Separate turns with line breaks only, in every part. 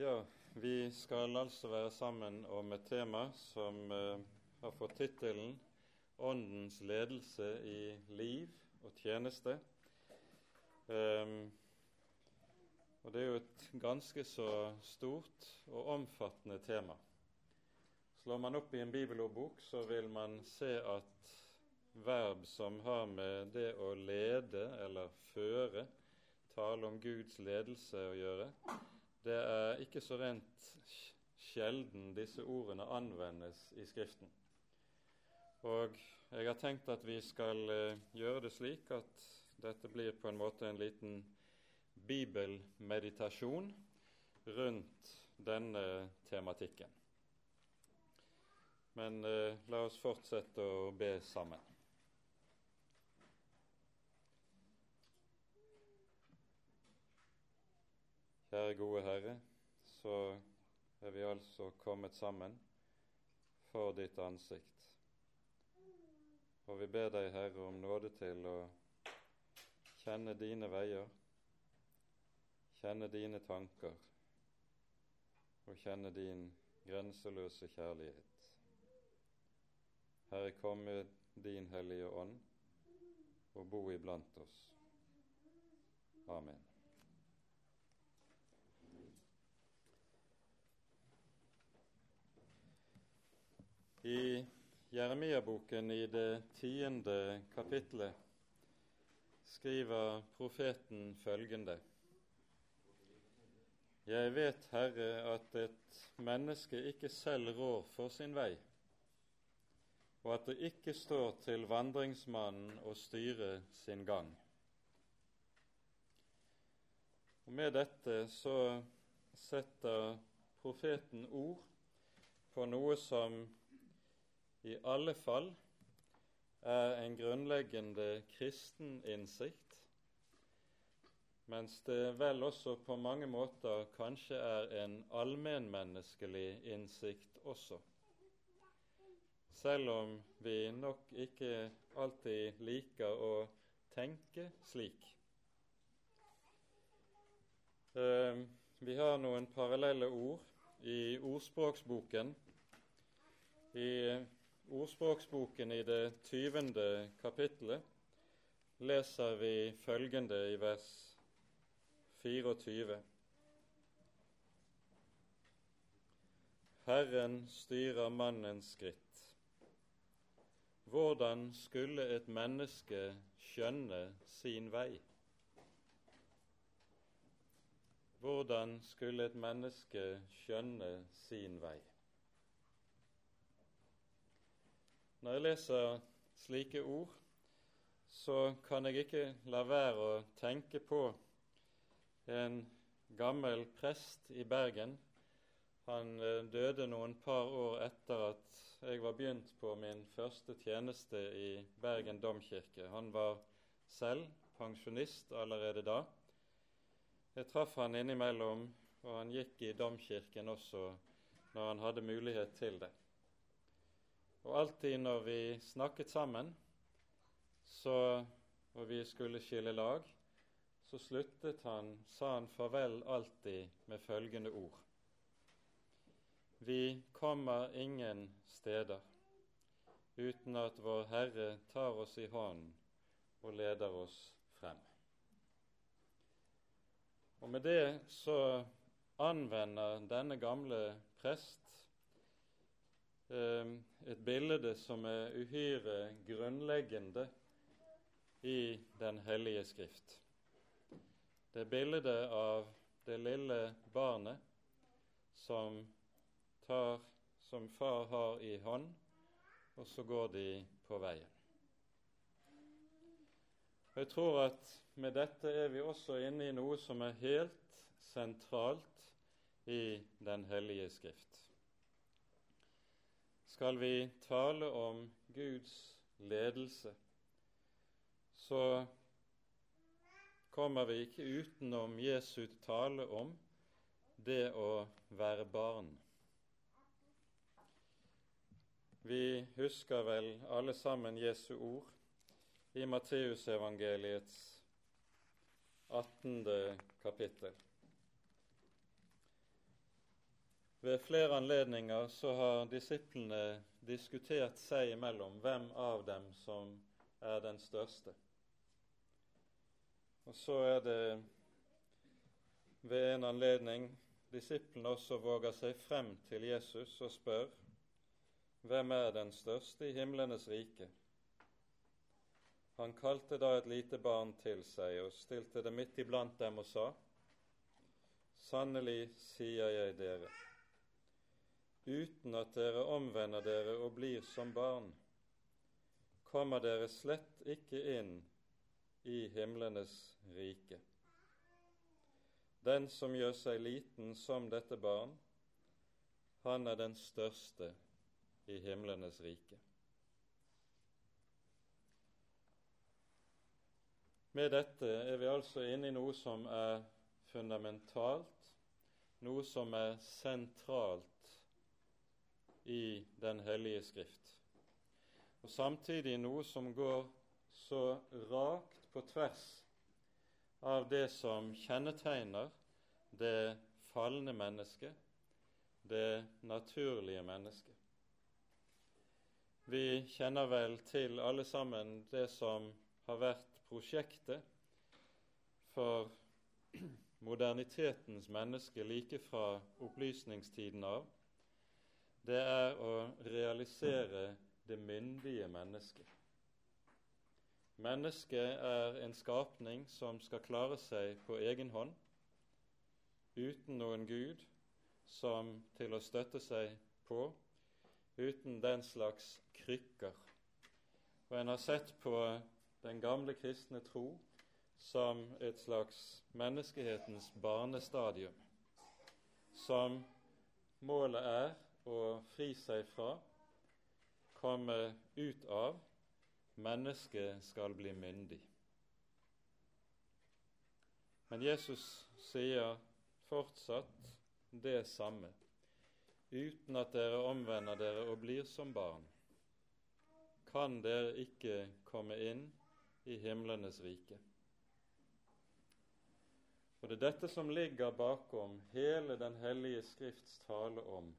Ja, vi skal altså være sammen om et tema som uh, har fått tittelen 'Åndens ledelse i liv og tjeneste'. Um, og Det er jo et ganske så stort og omfattende tema. Slår man opp i en bibelordbok, så vil man se at verb som har med det å lede eller føre, tale om Guds ledelse å gjøre, det er ikke så rent sjelden disse ordene anvendes i Skriften. Og jeg har tenkt at vi skal eh, gjøre det slik at dette blir på en måte en liten bibelmeditasjon rundt denne tematikken. Men eh, la oss fortsette å be sammen. Kjære gode Herre, så er vi altså kommet sammen for ditt ansikt. Og vi ber deg, Herre, om nåde til å kjenne dine veier, kjenne dine tanker og kjenne din grenseløse kjærlighet. Herre, kom med din Hellige Ånd og bo iblant oss. Amen. I Jeremia-boken i det tiende kapitlet skriver profeten følgende Jeg vet, Herre, at et menneske ikke selv rår for sin vei, og at det ikke står til vandringsmannen å styre sin gang. Og Med dette så setter profeten ord på noe som i alle fall er en grunnleggende kristen innsikt, mens det vel også på mange måter kanskje er en allmennmenneskelig innsikt også. Selv om vi nok ikke alltid liker å tenke slik. Eh, vi har noen parallelle ord i ordspråksboken. I Ordspråksboken i det tyvende kapittelet leser vi følgende i vers 24. Herren styrer mannens skritt. Hvordan skulle et menneske skjønne sin vei? Hvordan skulle et menneske skjønne sin vei? Når jeg leser slike ord, så kan jeg ikke la være å tenke på en gammel prest i Bergen. Han eh, døde noen par år etter at jeg var begynt på min første tjeneste i Bergen domkirke. Han var selv pensjonist allerede da. Jeg traff han innimellom, og han gikk i domkirken også når han hadde mulighet til det. Og alltid når vi snakket sammen, så, og vi skulle skille lag, så sluttet han, sa han farvel alltid med følgende ord. Vi kommer ingen steder uten at Vår Herre tar oss i hånden og leder oss frem. Og med det så anvender denne gamle prest et bilde som er uhyre grunnleggende i Den hellige skrift. Det er bildet av det lille barnet som, tar, som far har i hånd, og så går de på veien. Jeg tror at med dette er vi også inne i noe som er helt sentralt i Den hellige skrift skal vi tale om Guds ledelse, så kommer vi ikke utenom Jesu tale om det å være barn. Vi husker vel alle sammen Jesu ord i Matteusevangeliets 18. kapittel. Ved flere anledninger så har disiplene diskutert seg imellom hvem av dem som er den største. Og så er det ved en anledning disiplene også våger seg frem til Jesus og spør hvem er den største i himlenes rike? Han kalte da et lite barn til seg og stilte det midt iblant dem og sa:" Sannelig sier jeg dere, uten at dere omvender dere og blir som barn, kommer dere slett ikke inn i himlenes rike. Den som gjør seg liten som dette barn, han er den største i himlenes rike. Med dette er vi altså inne i noe som er fundamentalt, noe som er sentralt i Den hellige skrift. Og samtidig noe som går så rakt på tvers av det som kjennetegner det falne mennesket, det naturlige mennesket. Vi kjenner vel til alle sammen det som har vært prosjektet for modernitetens menneske like fra opplysningstiden av, det er å realisere det myndige mennesket. Mennesket er en skapning som skal klare seg på egen hånd, uten noen Gud som til å støtte seg på, uten den slags krykker. Og en har sett på den gamle kristne tro som et slags menneskehetens barnestadium, som målet er å fri seg fra, komme ut av, mennesket skal bli myndig. Men Jesus sier fortsatt det samme, uten at dere omvender dere og blir som barn, kan dere ikke komme inn i himlenes rike. Og Det er dette som ligger bakom hele Den hellige Skrifts tale om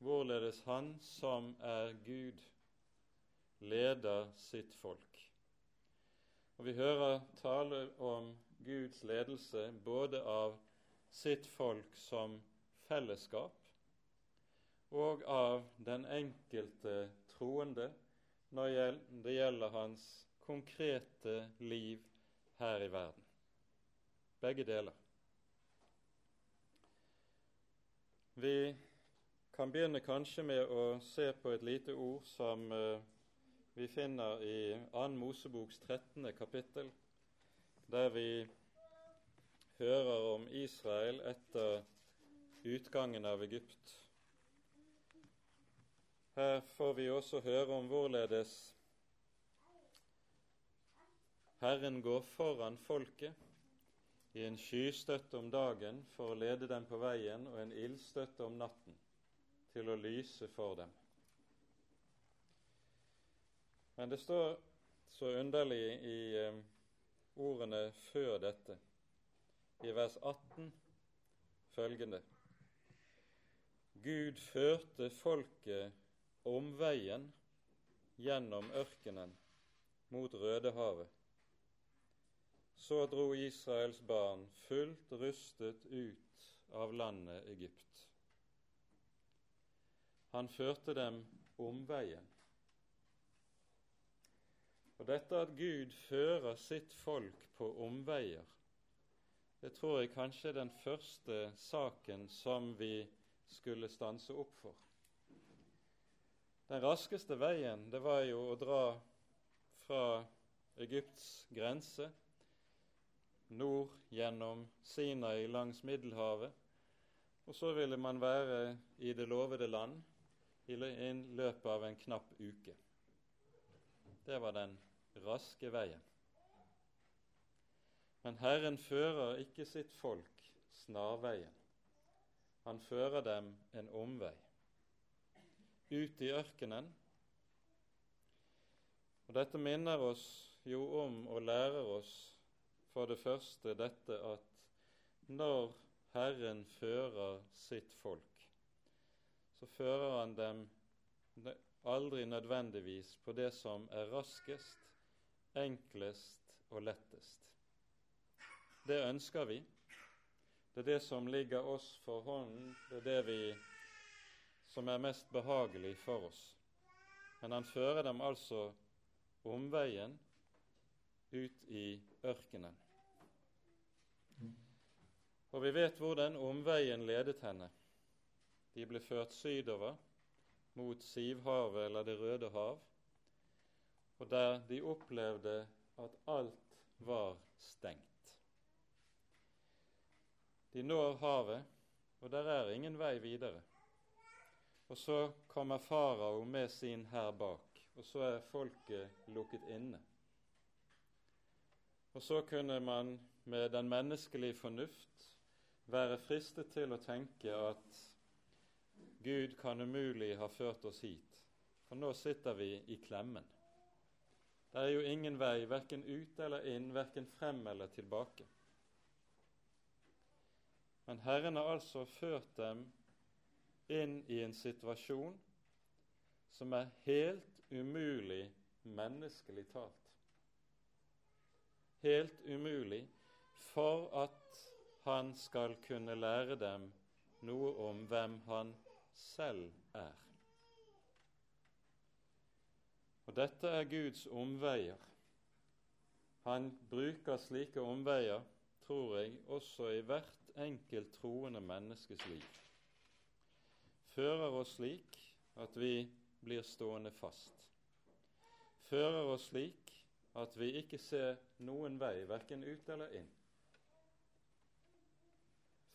hvorledes Han som er Gud, leder sitt folk. Og Vi hører tale om Guds ledelse både av sitt folk som fellesskap og av den enkelte troende når det gjelder hans konkrete liv her i verden. Begge deler. Vi kan begynne kanskje med å se på et lite ord som uh, vi finner i 2. Moseboks 13. kapittel, der vi hører om Israel etter utgangen av Egypt. Her får vi også høre om hvorledes Herren går foran folket i en skystøtte om dagen for å lede dem på veien og en ildstøtte om natten til å lyse for dem. Men det står så underlig i eh, ordene før dette, i vers 18, følgende Gud førte folket omveien gjennom ørkenen mot Rødehavet. Så dro Israels barn fullt rustet ut av landet Egypt. Han førte dem omveien. Og dette at Gud fører sitt folk på omveier, det tror jeg kanskje er den første saken som vi skulle stanse opp for. Den raskeste veien det var jo å dra fra Egypts grense nord gjennom Sinai langs Middelhavet, og så ville man være i det lovede land i løpet av en knapp uke. Det var den raske veien. Men Herren fører ikke sitt folk snarveien. Han fører dem en omvei, ut i ørkenen. Og Dette minner oss jo om og lærer oss for det første dette at når Herren fører sitt folk, så fører han dem aldri nødvendigvis på det som er raskest, enklest og lettest. Det ønsker vi. Det er det som ligger oss for hånden, det er det vi som er mest behagelig for oss. Men han fører dem altså omveien ut i ørkenen. Og vi vet hvor den omveien ledet henne. De ble ført sydover mot Sivhavet eller Det røde hav, og der de opplevde at alt var stengt. De når havet, og der er ingen vei videre. Og så kommer farao med sin hær bak, og så er folket lukket inne. Og så kunne man med den menneskelige fornuft være fristet til å tenke at Gud kan umulig ha ført oss hit, for nå sitter vi i klemmen. Det er jo ingen vei, verken ut eller inn, verken frem eller tilbake. Men Herren har altså ført dem inn i en situasjon som er helt umulig menneskelig talt. Helt umulig for at han skal kunne lære dem noe om hvem han selv er. Og dette er Guds omveier. Han bruker slike omveier, tror jeg, også i hvert enkelt troende menneskes liv fører oss slik at vi blir stående fast. Fører oss slik at vi ikke ser noen vei, verken ut eller inn,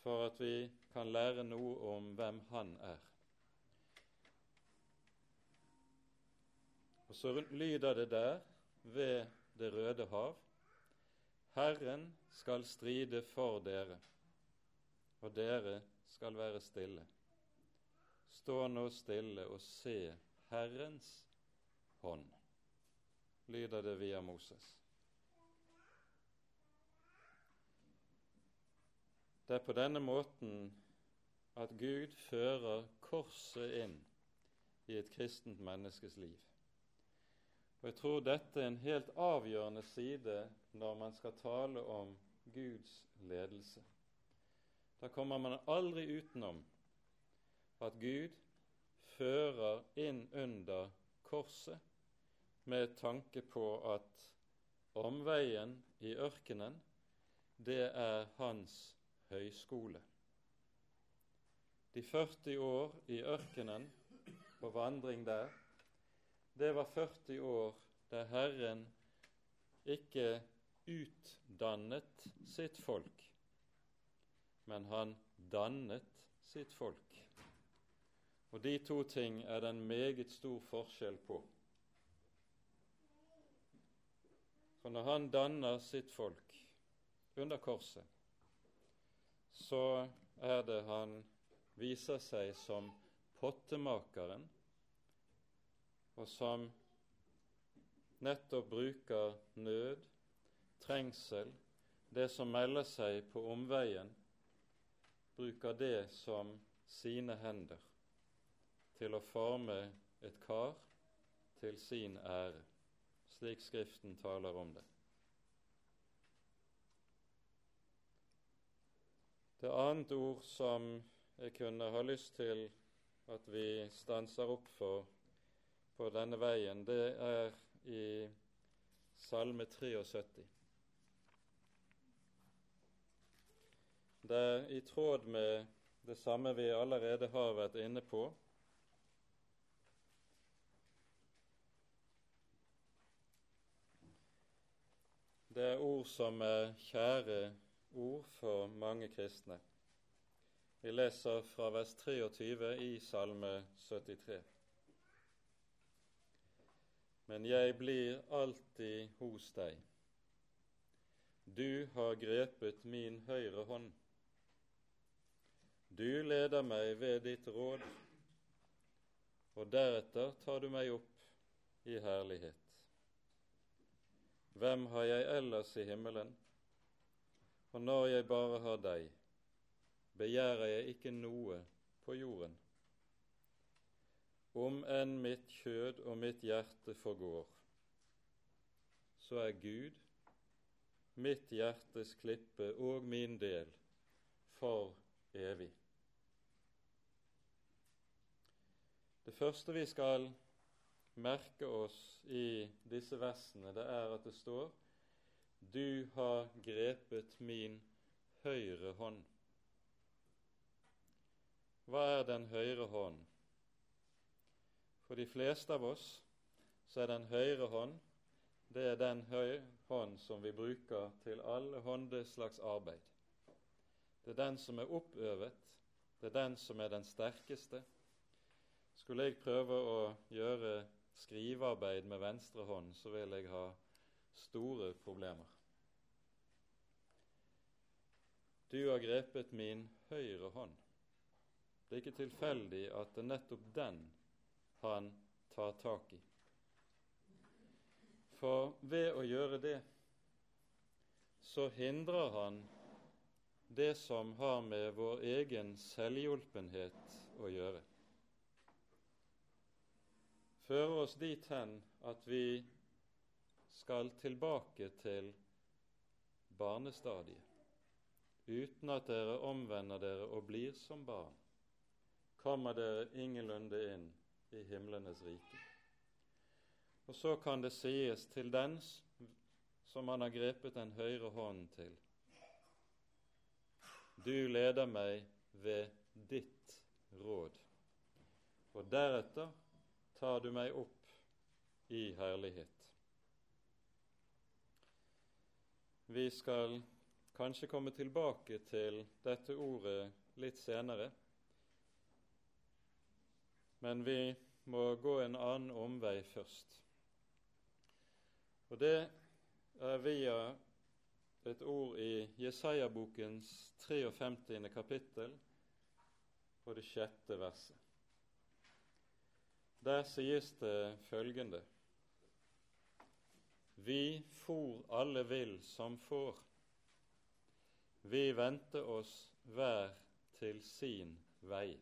for at vi kan lære noe om hvem Han er. Og så lyder det der ved Det røde hav Herren skal stride for dere, og dere skal være stille. Stå nå stille og se Herrens hånd, lyder det via Moses. Det er på denne måten at Gud fører korset inn i et kristent menneskes liv. Og Jeg tror dette er en helt avgjørende side når man skal tale om Guds ledelse. Da kommer man aldri utenom at Gud fører inn under korset med tanke på at omveien i ørkenen, det er hans høyskole. De 40 år i ørkenen på vandring der, det var 40 år der Herren ikke utdannet sitt folk, men han dannet sitt folk. Og de to ting er det en meget stor forskjell på. For når han danner sitt folk under korset, så er det han viser seg som pottemakeren, og som nettopp bruker nød, trengsel, det som melder seg på omveien, bruker det som sine hender til å forme et kar til sin ære, slik Skriften taler om det. Det annet ord som jeg kunne ha lyst til at vi stanser opp for på denne veien, det er i Salme 73. Det er i tråd med det samme vi allerede har vært inne på, Det er ord som er kjære ord for mange kristne. Vi leser fra vers 23 i Salme 73. Men jeg blir alltid hos deg. Du har grepet min høyre hånd. Du leder meg ved ditt råd, og deretter tar du meg opp i herlighet. Hvem har jeg ellers i himmelen? Og når jeg bare har deg, begjærer jeg ikke noe på jorden. om enn mitt kjød og mitt hjerte forgår, så er Gud mitt hjertes klippe og min del for evig. Det første vi skal merke oss i disse versene, det er at det står Du har grepet min høyre hånd. Hva er den høyre hånd? For de fleste av oss så er den høyre hånd det er den høyre hånd som vi bruker til alle håndeslags arbeid. Det er den som er oppøvet, det er den som er den sterkeste. Skulle jeg prøve å gjøre skrivearbeid med venstre hånd, så vil jeg ha store problemer. Du har grepet min høyre hånd. Det er ikke tilfeldig at det er nettopp den han tar tak i. For ved å gjøre det så hindrer han det som har med vår egen selvhjulpenhet å gjøre. Fører oss dit hen at vi skal tilbake til barnestadiet. Uten at dere omvender dere og blir som barn, kommer dere ingenlunde inn i himlenes rike. Og så kan det sies til den som han har grepet den høyre hånden til. Du leder meg ved ditt råd, og deretter tar du meg opp i herlighet. Vi skal kanskje komme tilbake til dette ordet litt senere, men vi må gå en annen omvei først. Og det er via et ord i Jesaja-bokens 53. kapittel og det sjette verset. Der sies det følgende Vi for alle vil som får. Vi vendte oss hver til sin vei.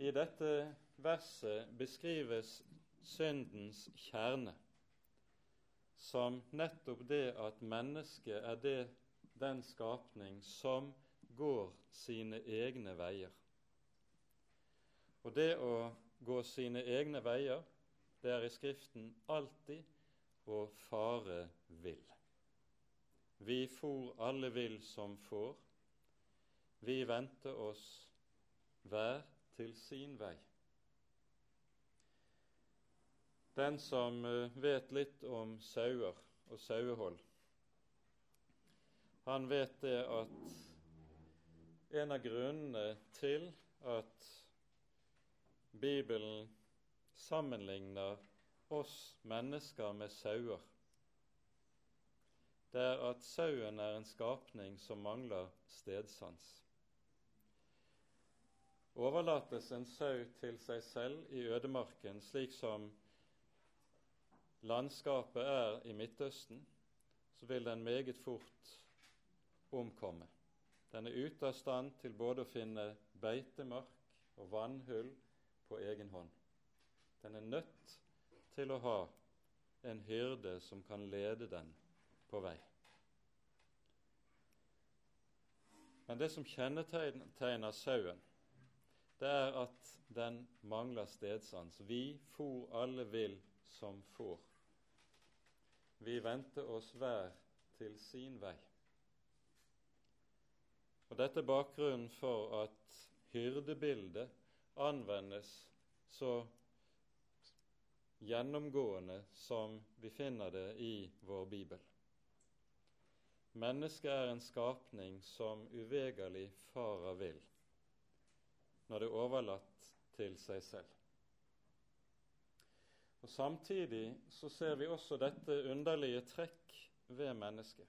I dette verset beskrives syndens kjerne, som nettopp det at mennesket er det, den skapning som går sine egne veier. Og det å gå sine egne veier, det er i Skriften alltid å fare vill. Vi for alle vill som får, vi vendte oss hver til sin vei. Den som eh, vet litt om sauer og sauehold, han vet det at en av grunnene til at Bibelen sammenligner oss mennesker med sauer, det er at sauen er en skapning som mangler stedsans. Overlates en sau til seg selv i ødemarken, slik som landskapet er i Midtøsten, så vil den meget fort omkomme. Den er ute av stand til både å finne beitemark og vannhull på egen hånd. Den er nødt til å ha en hyrde som kan lede den på vei. Men det som kjennetegner sauen, det er at den mangler stedsans. Vi for alle vil som får. Vi vendte oss hver til sin vei. Og Dette er bakgrunnen for at hyrdebildet anvendes så gjennomgående som vi finner det i vår bibel. Mennesket er en skapning som uvegerlig farer vill når det er overlatt til seg selv. Og Samtidig så ser vi også dette underlige trekk ved mennesket,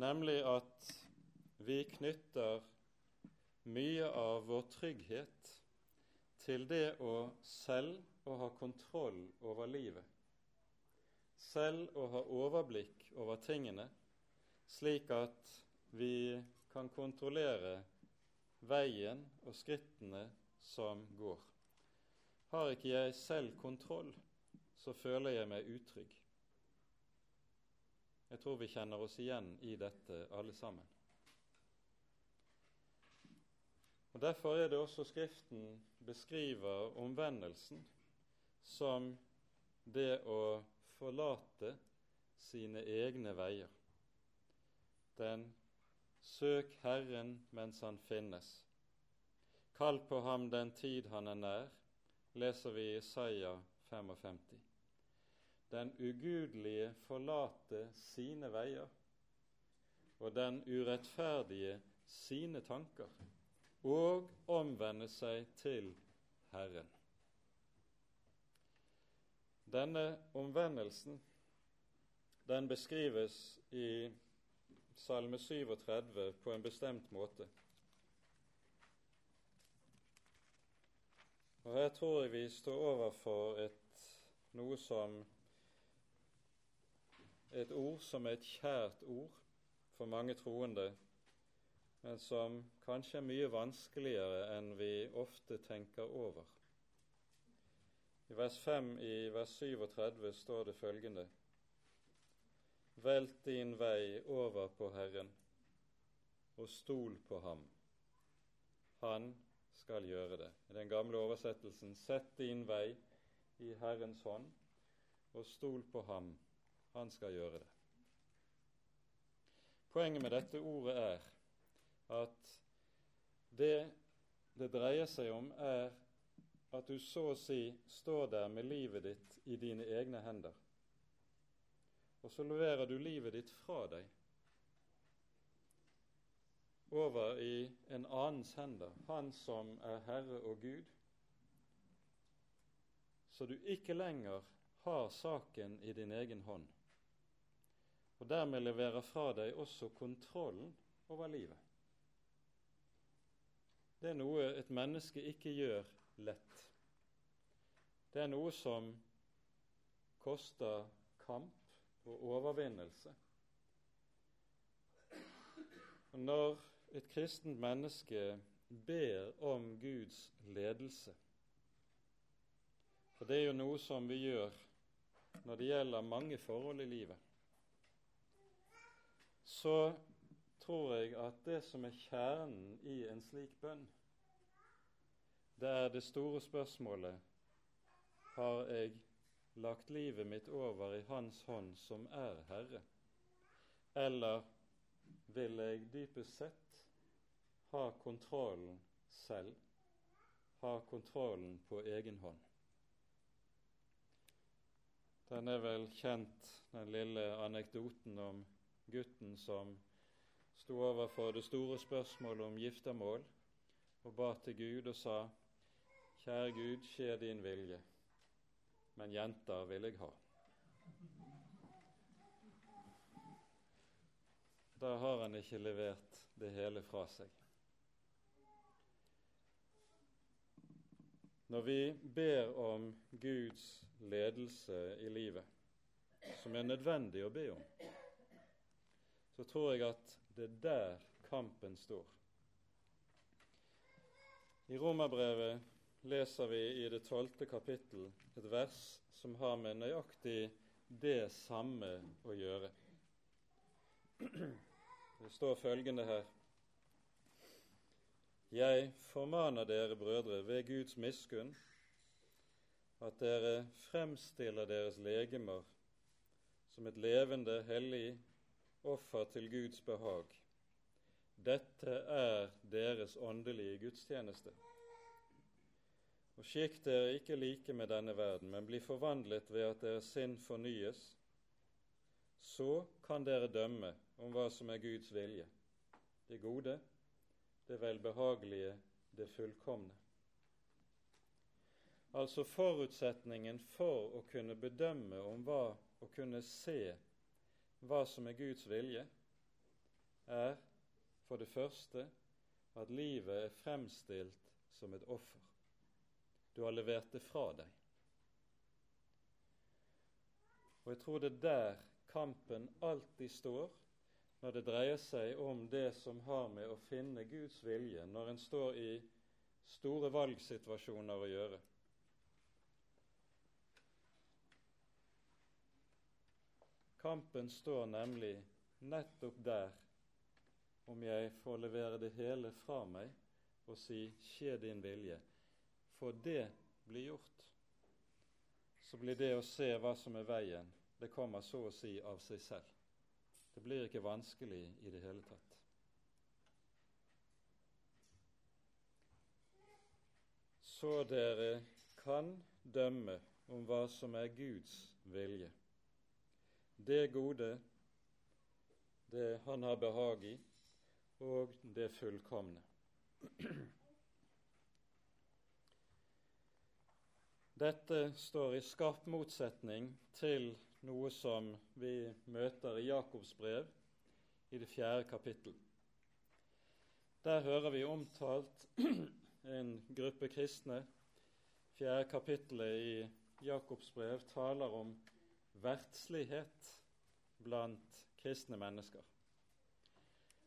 nemlig at vi knytter mye av vår trygghet til det å selv å ha kontroll over livet, selv å ha overblikk over tingene, slik at vi kan kontrollere veien og skrittene som går. Har ikke jeg selv kontroll, så føler jeg meg utrygg. Jeg tror vi kjenner oss igjen i dette, alle sammen. Og Derfor er det også Skriften beskriver omvendelsen som det å forlate sine egne veier. Den søk Herren mens han finnes. Kall på ham den tid han er nær, leser vi i Isaiah 55. Den ugudelige forlater sine veier, og den urettferdige sine tanker og omvende seg til Herren. Denne omvendelsen den beskrives i Salme 37 på en bestemt måte. Og Her tror jeg vi står overfor et, noe som et ord som er et kjært ord for mange troende men som kanskje er mye vanskeligere enn vi ofte tenker over. I vers 5 i vers 37 står det følgende.: Velt din vei over på Herren, og stol på ham. Han skal gjøre det. I den gamle oversettelsen sett din vei i Herrens hånd, og stol på ham. Han skal gjøre det. Poenget med dette ordet er at det det dreier seg om, er at du så å si står der med livet ditt i dine egne hender. Og så leverer du livet ditt fra deg. Over i en annens hender, han som er Herre og Gud, så du ikke lenger har saken i din egen hånd, og dermed leverer fra deg også kontrollen over livet. Det er noe et menneske ikke gjør lett. Det er noe som koster kamp og overvinnelse. Og når et kristent menneske ber om Guds ledelse For det er jo noe som vi gjør når det gjelder mange forhold i livet. Så tror jeg at det som er kjernen i en slik bønn, det er det store spørsmålet har jeg lagt livet mitt over i Hans hånd, som er Herre, eller vil jeg dypest sett ha kontrollen selv, ha kontrollen på egen hånd? Den er vel kjent, den lille anekdoten om gutten som sto overfor det store spørsmålet om giftermål og ba til Gud og sa:" Kjære Gud, skje din vilje, men jenter vil jeg ha. Da har han ikke levert det hele fra seg. Når vi ber om Guds ledelse i livet, som er nødvendig å be om, så tror jeg at det er der kampen står. I Romerbrevet leser vi i det tolvte kapittel et vers som har med nøyaktig det samme å gjøre. Det står følgende her Jeg formaner dere, brødre, ved Guds miskunn, at dere fremstiller deres legemer som et levende, hellig offer til Guds behag. Dette er deres åndelige gudstjeneste. Og skikk dere ikke like med denne verden, men bli forvandlet ved at deres sinn fornyes. Så kan dere dømme om hva som er Guds vilje, det gode, det velbehagelige, det fullkomne. Altså forutsetningen for å kunne bedømme om hva, å kunne se hva som er Guds vilje, er for det første at livet er fremstilt som et offer. Du har levert det fra deg. Og jeg tror det er der kampen alltid står når det dreier seg om det som har med å finne Guds vilje når en står i store valgsituasjoner å gjøre. Kampen står nemlig nettopp der om jeg får levere det hele fra meg og si 'skje din vilje'. For det blir gjort, så blir det å se hva som er veien, det kommer så å si av seg selv. Det blir ikke vanskelig i det hele tatt. Så dere kan dømme om hva som er Guds vilje. Det gode, det Han har behag i, og det fullkomne. Dette står i skarp motsetning til noe som vi møter i Jakobs brev i det fjerde kapittel. Der hører vi omtalt en gruppe kristne. Fjerde kapittelet i Jakobs brev taler om verdslighet blant kristne mennesker.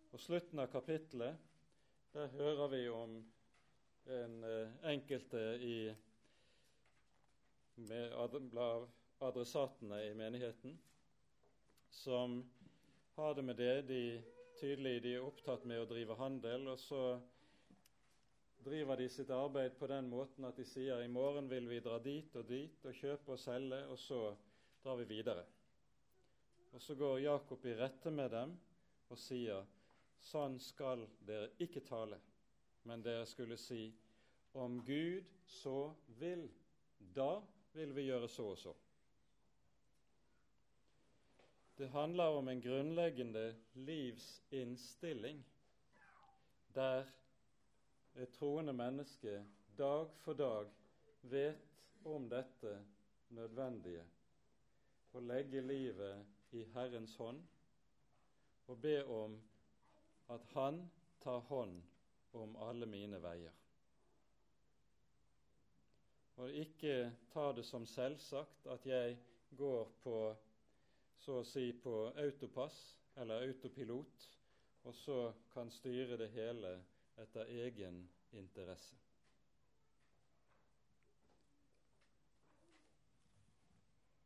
Og slutten av kapittelet, der hører vi om en eh, enkelte i med adressatene i menigheten, som har det med det. De, tydelig de er opptatt med å drive handel, og så driver de sitt arbeid på den måten at de sier i morgen vil vi dra dit og dit og kjøpe og selge, og så drar vi videre. Og så går Jakob i rette med dem og sier sånn skal dere ikke tale, men dere skulle si om Gud så vil, da vil vi gjøre så og så. Det handler om en grunnleggende livsinnstilling der et troende menneske dag for dag vet om dette nødvendige å legge livet i Herrens hånd og be om at Han tar hånd om alle mine veier. Og ikke ta det som selvsagt at jeg går på så å si på autopass eller autopilot, og så kan styre det hele etter egen interesse.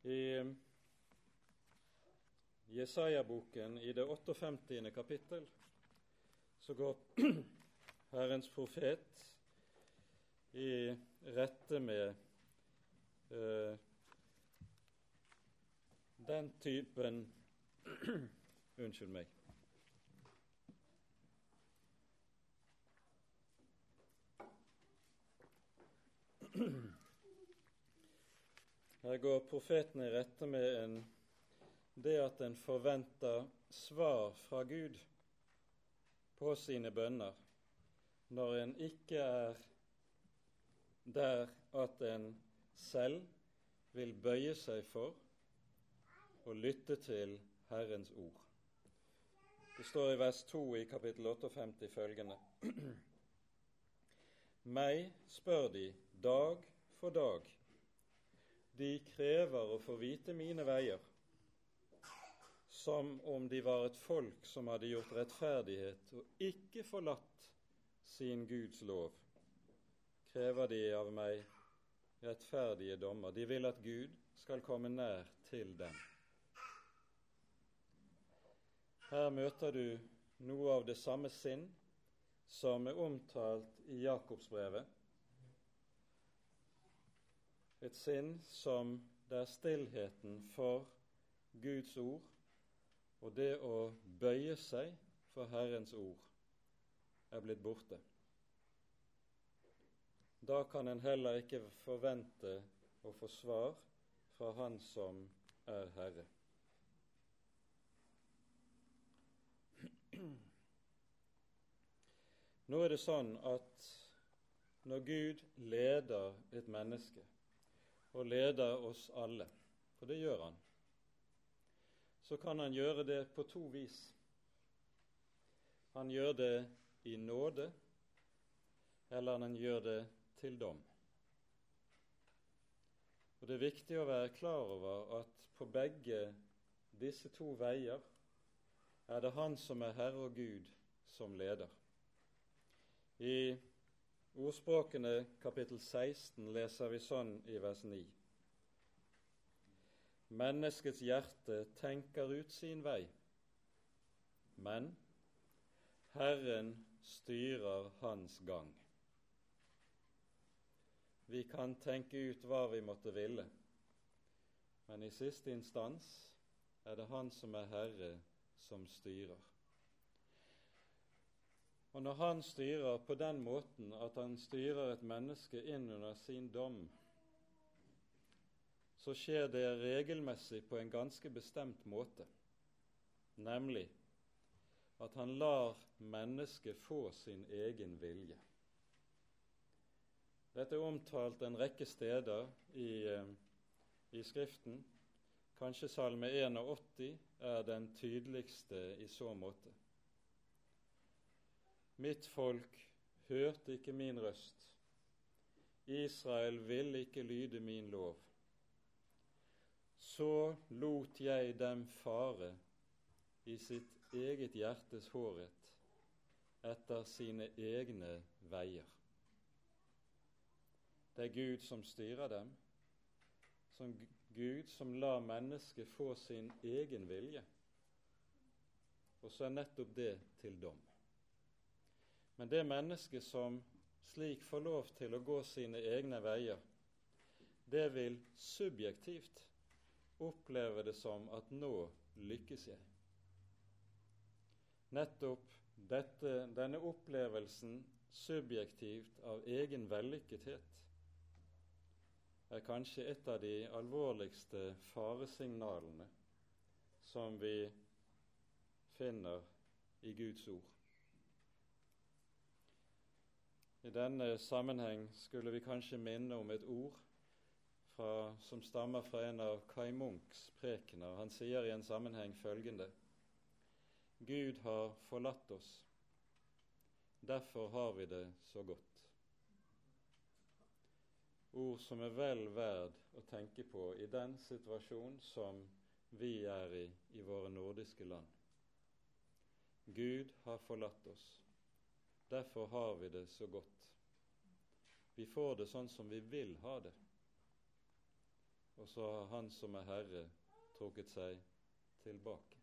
I Jesaja-boken i det 58. kapittel så går Herrens profet i rette med uh, den typen Unnskyld meg. Her går profeten i rette med en, det at en forventer svar fra Gud på sine bønner når en ikke er der at en selv vil bøye seg for og lytte til Herrens ord. Det står i vers 2 i kapittel 58 følgende.: Meg spør de dag for dag. De krever å få vite mine veier, som om de var et folk som hadde gjort rettferdighet og ikke forlatt sin Guds lov. Krever de av meg rettferdige dommer. De vil at Gud skal komme nær til dem. Her møter du noe av det samme sinn som er omtalt i Jakobsbrevet. Et sinn som der stillheten for Guds ord og det å bøye seg for Herrens ord er blitt borte. Da kan en heller ikke forvente å få svar fra Han som er Herre. Nå er det sånn at når Gud leder et menneske, og leder oss alle, for det gjør Han, så kan Han gjøre det på to vis. Han gjør det i nåde, eller han gjør det til dom. Og Det er viktig å være klar over at på begge disse to veier er det Han som er Herre og Gud, som leder. I ordspråkene kapittel 16 leser vi sånn i vers 9. Menneskets hjerte tenker ut sin vei, men Herren styrer hans gang. Vi kan tenke ut hva vi måtte ville, men i siste instans er det Han som er Herre, som styrer. Og når Han styrer på den måten at Han styrer et menneske inn under sin dom, så skjer det regelmessig på en ganske bestemt måte, nemlig at han lar mennesket få sin egen vilje. Dette er omtalt en rekke steder i, eh, i Skriften. Kanskje Salme 81 er den tydeligste i så måte. Mitt folk hørte ikke min røst. Israel ville ikke lyde min lov. Så lot jeg dem fare i sitt eget hjertes hårhet etter sine egne veier. Det er Gud som styrer dem, som Gud som lar mennesket få sin egen vilje. Og så er nettopp det til dom. Men det mennesket som slik får lov til å gå sine egne veier, det vil subjektivt oppleve det som at nå lykkes jeg. Nettopp dette, denne opplevelsen subjektivt av egen vellykkethet er kanskje et av de alvorligste faresignalene som vi finner i Guds ord. I denne sammenheng skulle vi kanskje minne om et ord fra, som stammer fra en av Kai Munchs prekener. Han sier i en sammenheng følgende Gud har forlatt oss, derfor har vi det så godt ord som er vel verd å tenke på i den situasjon som vi er i i våre nordiske land. Gud har forlatt oss. Derfor har vi det så godt. Vi får det sånn som vi vil ha det. Og så har Han som er Herre, trukket seg tilbake.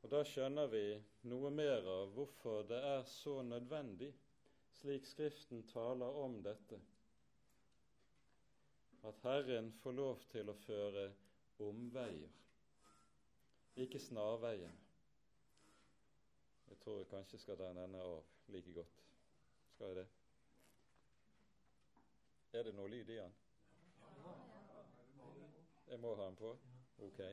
Og Da skjønner vi noe mer av hvorfor det er så nødvendig, slik Skriften taler om dette, at Herren får lov til å føre omveier, ikke snarveier. Jeg tror jeg kanskje skal ta denne av like godt. Skal jeg det? Er det noe lyd i den? Jeg må ha den på? Ok.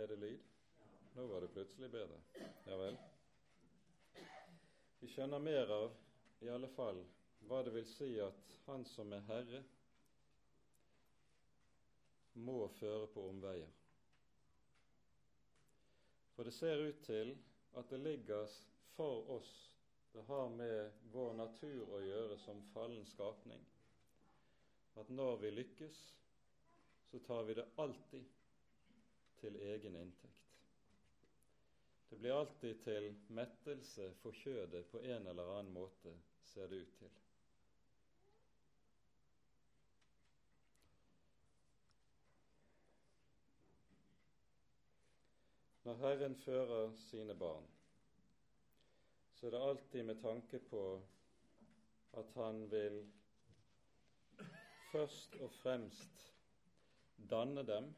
Er det lyd? Nå var det plutselig bedre. Ja vel. Vi skjønner mer av, i alle fall, hva det vil si at Han som er Herre, må føre på omveier. For det ser ut til at det ligger for oss Det har med vår natur å gjøre som fallen skapning. At når vi lykkes, så tar vi det alltid til egen inntekt. Det blir alltid til mettelse for kjødet på en eller annen måte, ser det ut til. Når Herren fører sine barn, så er det alltid med tanke på at han vil først og fremst danne dem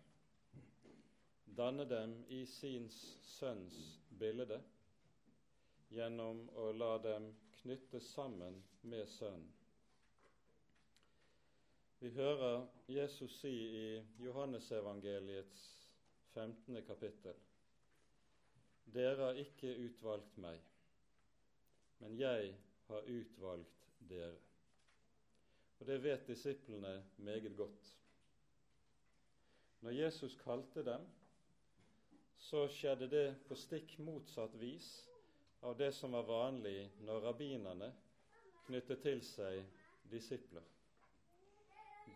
danne dem i sin sønns bilde gjennom å la dem knyttes sammen med Sønnen. Vi hører Jesus si i Johannesevangeliets 15. kapittel Dere har ikke utvalgt meg, men jeg har utvalgt dere. Og det vet disiplene meget godt. Når Jesus kalte dem, så skjedde det på stikk motsatt vis av det som var vanlig når rabbinerne knyttet til seg disipler.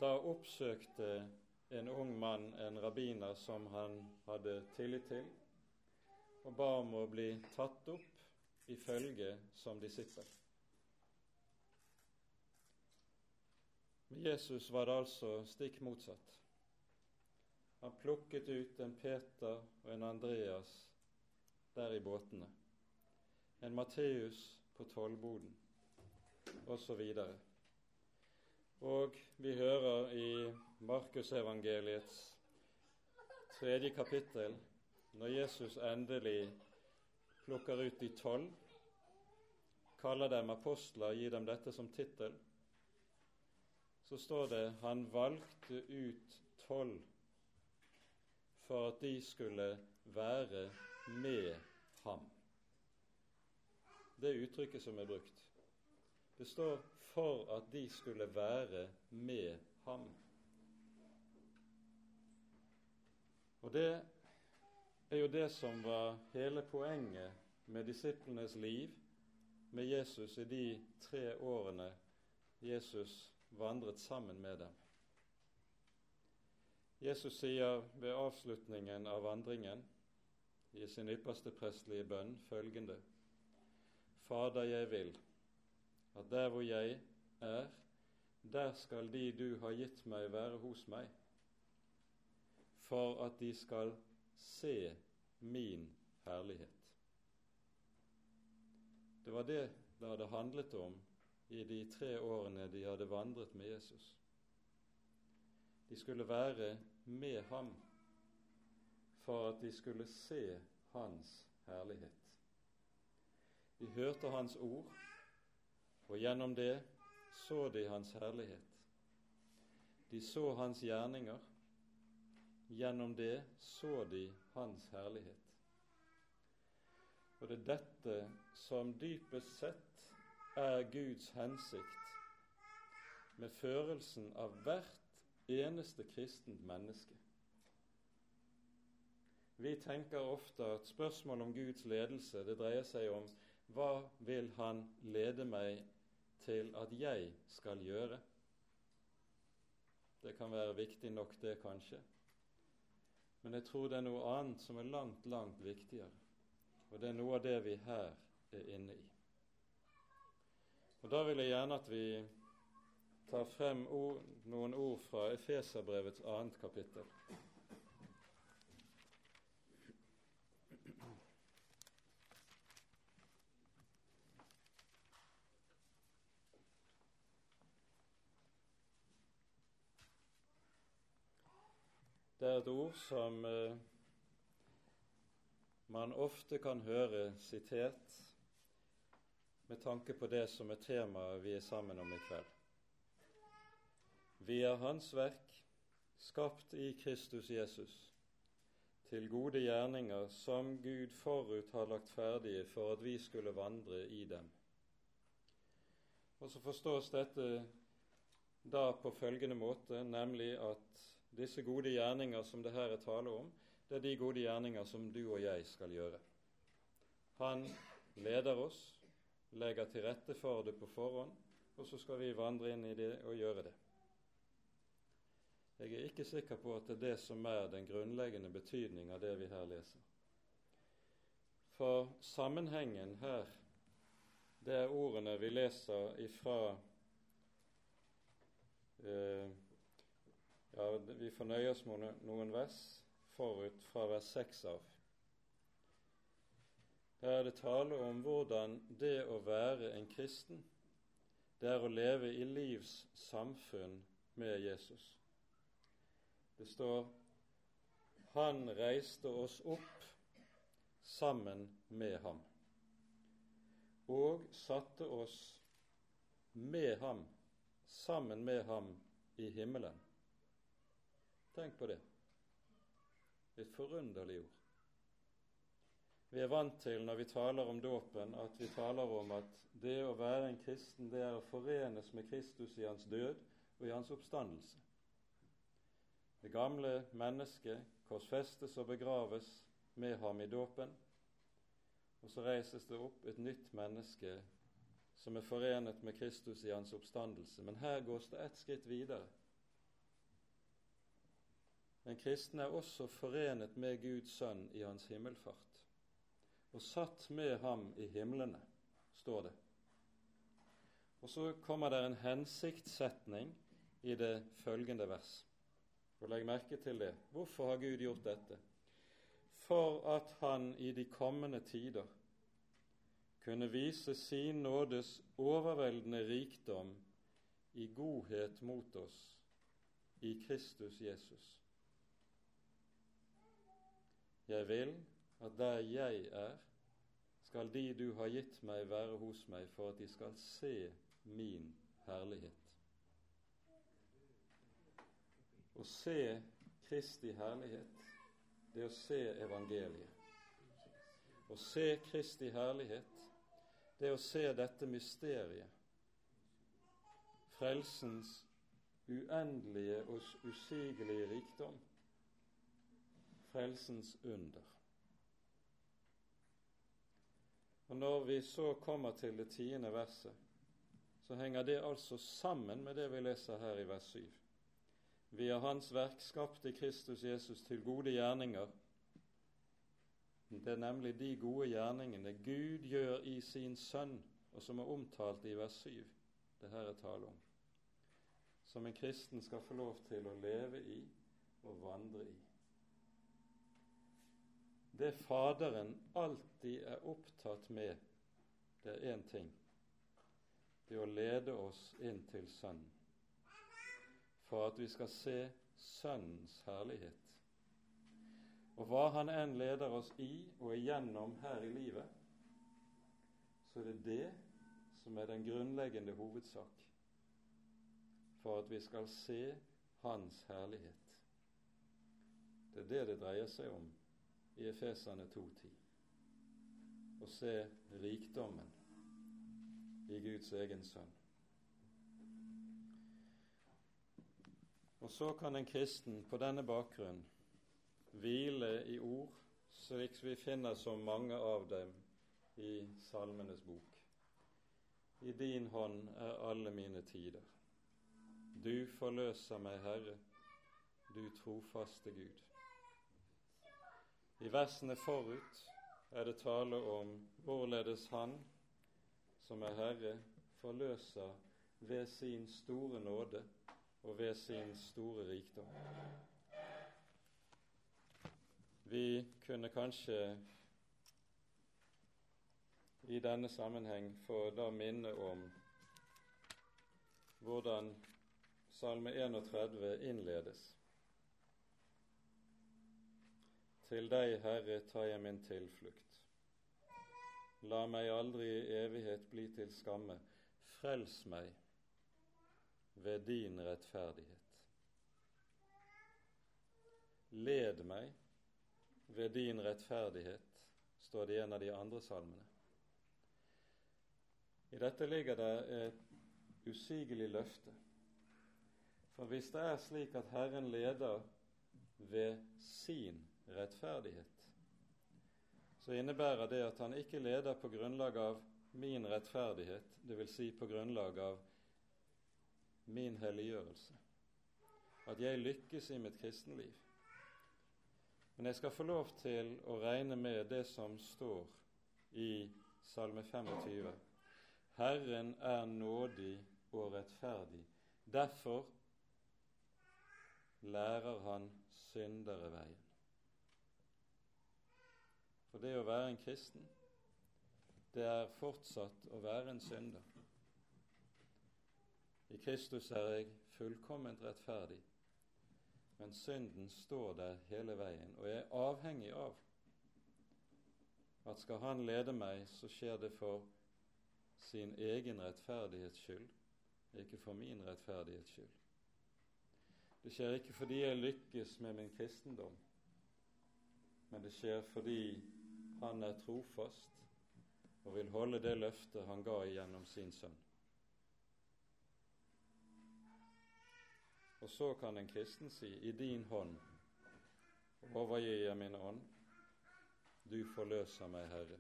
Da oppsøkte en ung mann en rabbiner som han hadde tillit til, og ba om å bli tatt opp i følge som disippel. Med Jesus var det altså stikk motsatt. Han plukket ut en Peter og en Andreas der i båtene, en Matteus på tollboden osv. Og, og vi hører i Markusevangeliets tredje kapittel, når Jesus endelig plukker ut de tolv, kaller dem apostler, gir dem dette som tittel, så står det han valgte ut tolv for at de skulle være med ham. Det er uttrykket som er brukt. Det står 'for at de skulle være med ham'. Og det er jo det som var hele poenget med disiplenes liv med Jesus i de tre årene Jesus vandret sammen med dem. Jesus sier ved avslutningen av vandringen i sin ypperste prestelige bønn følgende.: Fader, jeg vil at der hvor jeg er, der skal de du har gitt meg, være hos meg, for at de skal se min herlighet. Det var det det hadde handlet om i de tre årene de hadde vandret med Jesus. De skulle være med ham for at de skulle se hans herlighet. De hørte hans ord, og gjennom det så de hans herlighet. De så hans gjerninger, gjennom det så de hans herlighet. Og det er dette som dypest sett er Guds hensikt med førelsen av hvert eneste kristent menneske. Vi tenker ofte at spørsmålet om Guds ledelse det dreier seg om hva vil Han lede meg til at jeg skal gjøre? Det kan være viktig nok, det, kanskje. Men jeg tror det er noe annet som er langt, langt viktigere. Og det er noe av det vi her er inne i. Og Da vil jeg gjerne at vi tar frem noen ord fra Efeserbrevets annet kapittel. Det er et ord som eh, man ofte kan høre sitert med tanke på det som er temaet vi er sammen om i kveld. Vi er Hans verk, skapt i Kristus Jesus, til gode gjerninger som Gud forut har lagt ferdige for at vi skulle vandre i dem. Og så forstås dette da på følgende måte, nemlig at disse gode gjerninger som det her er tale om, det er de gode gjerninger som du og jeg skal gjøre. Han leder oss, legger til rette for det på forhånd, og så skal vi vandre inn i det og gjøre det. Jeg er ikke sikker på at det er det som er den grunnleggende betydning av det vi her leser. For sammenhengen her, det er ordene vi leser ifra eh, Ja, vi får nøye oss med noen vers forut fra vers 6 av. Her er det tale om hvordan det å være en kristen, det er å leve i livs samfunn med Jesus. Det står Han reiste oss opp sammen med ham og satte oss med ham, sammen med ham, i himmelen. Tenk på det. Et forunderlig ord. Vi er vant til når vi taler om dåpen, at vi taler om at det å være en kristen, det er å forenes med Kristus i hans død og i hans oppstandelse. Det gamle mennesket korsfestes og begraves med ham i dåpen. og så reises det opp et nytt menneske som er forenet med Kristus i hans oppstandelse. Men her gås det ett skritt videre. En kristen er også forenet med Guds sønn i hans himmelfart, og satt med ham i himlene, står det. Og så kommer det en hensiktssetning i det følgende vers. Og Legg merke til det. Hvorfor har Gud gjort dette? For at Han i de kommende tider kunne vise sin nådes overveldende rikdom i godhet mot oss i Kristus Jesus. Jeg vil at der jeg er, skal de du har gitt meg, være hos meg, for at de skal se min herlighet. Å se Kristi herlighet, det er å se evangeliet. Å se Kristi herlighet, det er å se dette mysteriet. Frelsens uendelige og usigelige rikdom. Frelsens under. Og Når vi så kommer til det tiende verset, så henger det altså sammen med det vi leser her i vers 7. Vi er Hans verk skapt i Kristus Jesus til gode gjerninger. Det er nemlig de gode gjerningene Gud gjør i sin Sønn, og som er omtalt i vers 7 det her er tale om, som en kristen skal få lov til å leve i og vandre i. Det Faderen alltid er opptatt med, det er én ting det er å lede oss inn til Sønnen, for at vi skal se Sønnens herlighet. Og hva Han enn leder oss i og igjennom her i livet, så er det det som er den grunnleggende hovedsak for at vi skal se Hans herlighet. Det er det det dreier seg om i Efesane 2.10. Å se rikdommen i Guds egen sønn. Og så kan en kristen på denne bakgrunn hvile i ord, slik vi finner så mange av dem i Salmenes bok. I din hånd er alle mine tider. Du forløser meg, Herre, du trofaste Gud. I versene forut er det tale om hvorledes Han som er Herre, forløser ved sin store nåde og ved sin store rikdom. Vi kunne kanskje i denne sammenheng få da minne om hvordan Salme 31 innledes. Til deg, Herre, tar jeg min tilflukt. La meg aldri i evighet bli til skamme. Frels meg ved din rettferdighet. Led meg ved din rettferdighet, står det i en av de andre salmene. I dette ligger det et usigelig løfte. For hvis det er slik at Herren leder ved sin rettferdighet, så innebærer det at han ikke leder på grunnlag av min rettferdighet, dvs. Si på grunnlag av min helliggjørelse. At jeg lykkes i mitt kristenliv. Men jeg skal få lov til å regne med det som står i Salme 25. Herren er nådig og rettferdig. Derfor lærer han syndere veien. For det å være en kristen, det er fortsatt å være en synder. I Kristus er jeg fullkomment rettferdig, men synden står der hele veien, og jeg er avhengig av at skal Han lede meg, så skjer det for sin egen rettferdighets skyld, ikke for min rettferdighets skyld. Det skjer ikke fordi jeg lykkes med min kristendom, men det skjer fordi han er trofast og vil holde det løftet han ga gjennom sin sønn. Og så kan en kristen si, i din hånd overgir jeg min ånd, du forløser meg, Herre,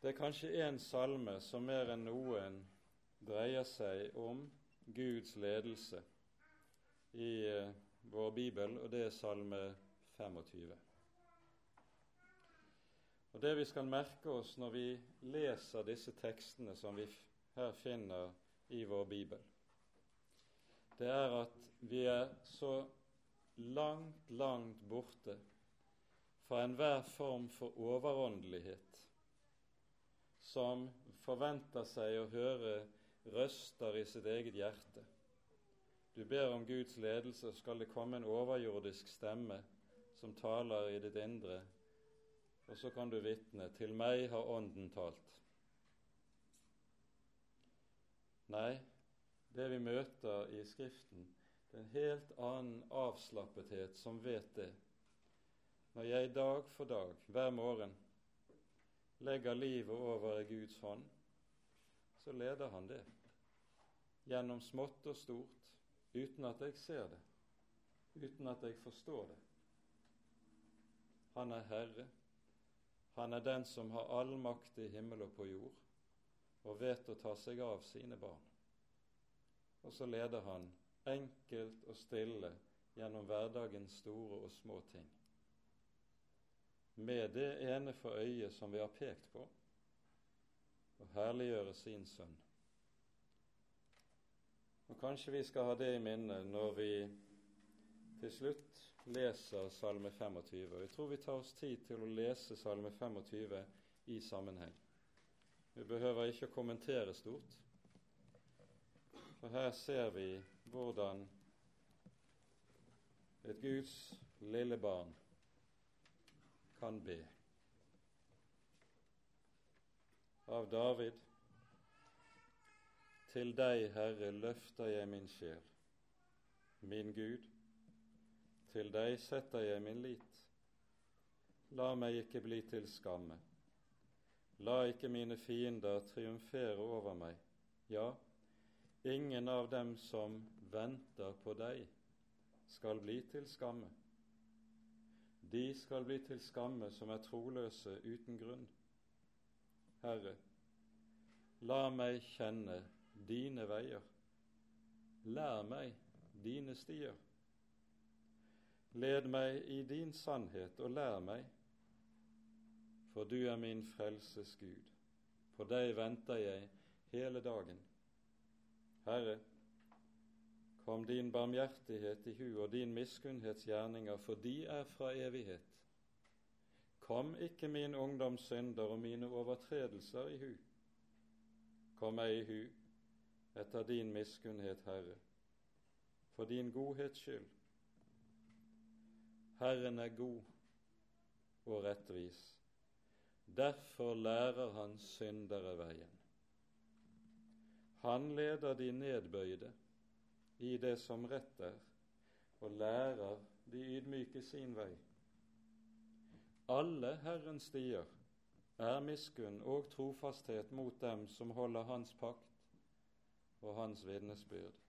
Det er kanskje én salme som mer enn noen dreier seg om Guds ledelse i eh, vår bibel, og det er Salme 25. Og Det vi skal merke oss når vi leser disse tekstene som vi her finner i vår bibel, det er at vi er så langt, langt borte fra enhver form for overåndelighet som forventer seg å høre røster i sitt eget hjerte. Du ber om Guds ledelse, og skal det komme en overjordisk stemme som taler i ditt indre og så kan du vitne 'Til meg har Ånden talt'. Nei, det vi møter i Skriften, det er en helt annen avslappethet som vet det. Når jeg dag for dag, hver morgen, legger livet over i Guds hånd, så leder Han det gjennom smått og stort, uten at jeg ser det, uten at jeg forstår det. Han er Herre. Han er den som har all makt i himmel og på jord, og vet å ta seg av sine barn. Og så leder han enkelt og stille gjennom hverdagens store og små ting. Med det ene for øyet som vi har pekt på, å herliggjøre sin sønn. Og Kanskje vi skal ha det i minne når vi til slutt leser Salme 25. Og jeg tror vi tar oss tid til å lese Salme 25 i sammenheng. Vi behøver ikke å kommentere stort, for her ser vi hvordan et Guds lille barn kan be. Av David. Til deg, Herre, løfter jeg min sjel. Min Gud, til deg setter jeg min lit. La meg ikke bli til skamme. La ikke mine fiender triumfere over meg. Ja, ingen av dem som venter på deg, skal bli til skamme. De skal bli til skamme som er troløse uten grunn. Herre, la meg kjenne dine veier. Lær meg dine stier. Led meg i din sannhet og lær meg, for du er min frelses Gud. På deg venter jeg hele dagen. Herre, kom din barmhjertighet i hu og din miskunnhetsgjerninger, for de er fra evighet. Kom ikke min ungdoms synder og mine overtredelser i hu. Kom meg i hu etter din miskunnhet, Herre, for din godhets skyld Herren er god og rettvis. Derfor lærer han syndere veien. Han leder de nedbøyde i det som rett er, og lærer de ydmyke sin vei. Alle Herrens stier er miskunn og trofasthet mot dem som holder Hans pakt og Hans vitnesbyrd.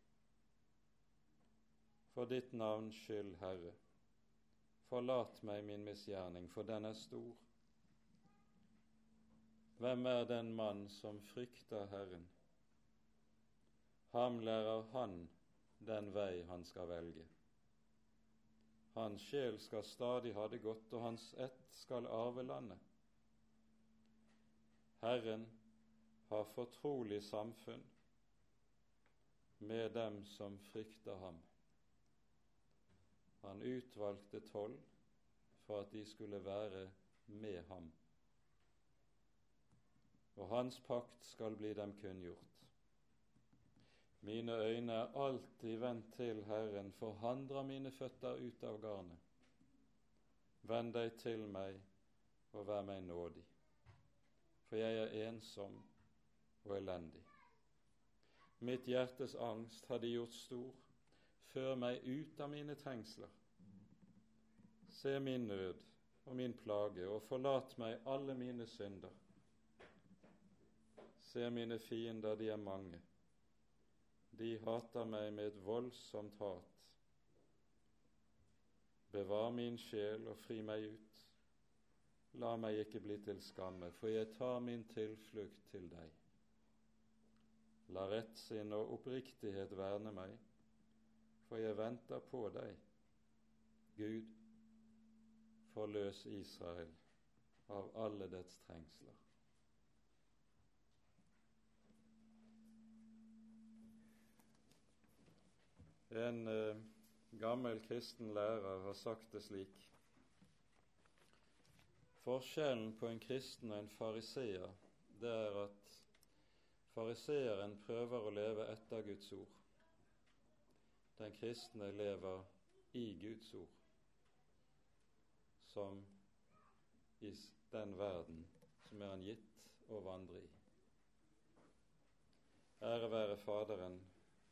For ditt navns skyld, Herre, Forlat meg min misgjerning, for den er stor. Hvem er den mann som frykter Herren? Ham lærer Han den vei han skal velge. Hans sjel skal stadig ha det godt, og hans ett skal arve landet. Herren har fortrolig samfunn med dem som frykter ham. Han utvalgte tolv for at de skulle være med ham. Og hans pakt skal bli dem kunngjort. Mine øyne er alltid vendt til Herren, for han drar mine føtter ut av garnet. Vend deg til meg og vær meg nådig, for jeg er ensom og elendig. Mitt hjertes angst har de gjort stor, Før meg ut av mine trengsler. Se min nød og min plage, og forlat meg alle mine synder. Se mine fiender, de er mange. De hater meg med et voldsomt hat. Bevar min sjel og fri meg ut. La meg ikke bli til skamme, for jeg tar min tilflukt til deg. La rettsinn og oppriktighet verne meg, for jeg venter på deg. Gud, forløs Israel av alle dets trengsler. En eh, gammel kristen lærer har sagt det slik Forskjellen på en kristen og en fariseer, det er at fariseeren prøver å leve etter Guds ord. Den kristne lever i Guds ord, som i den verden som er han gitt å vandre i. Ære være Faderen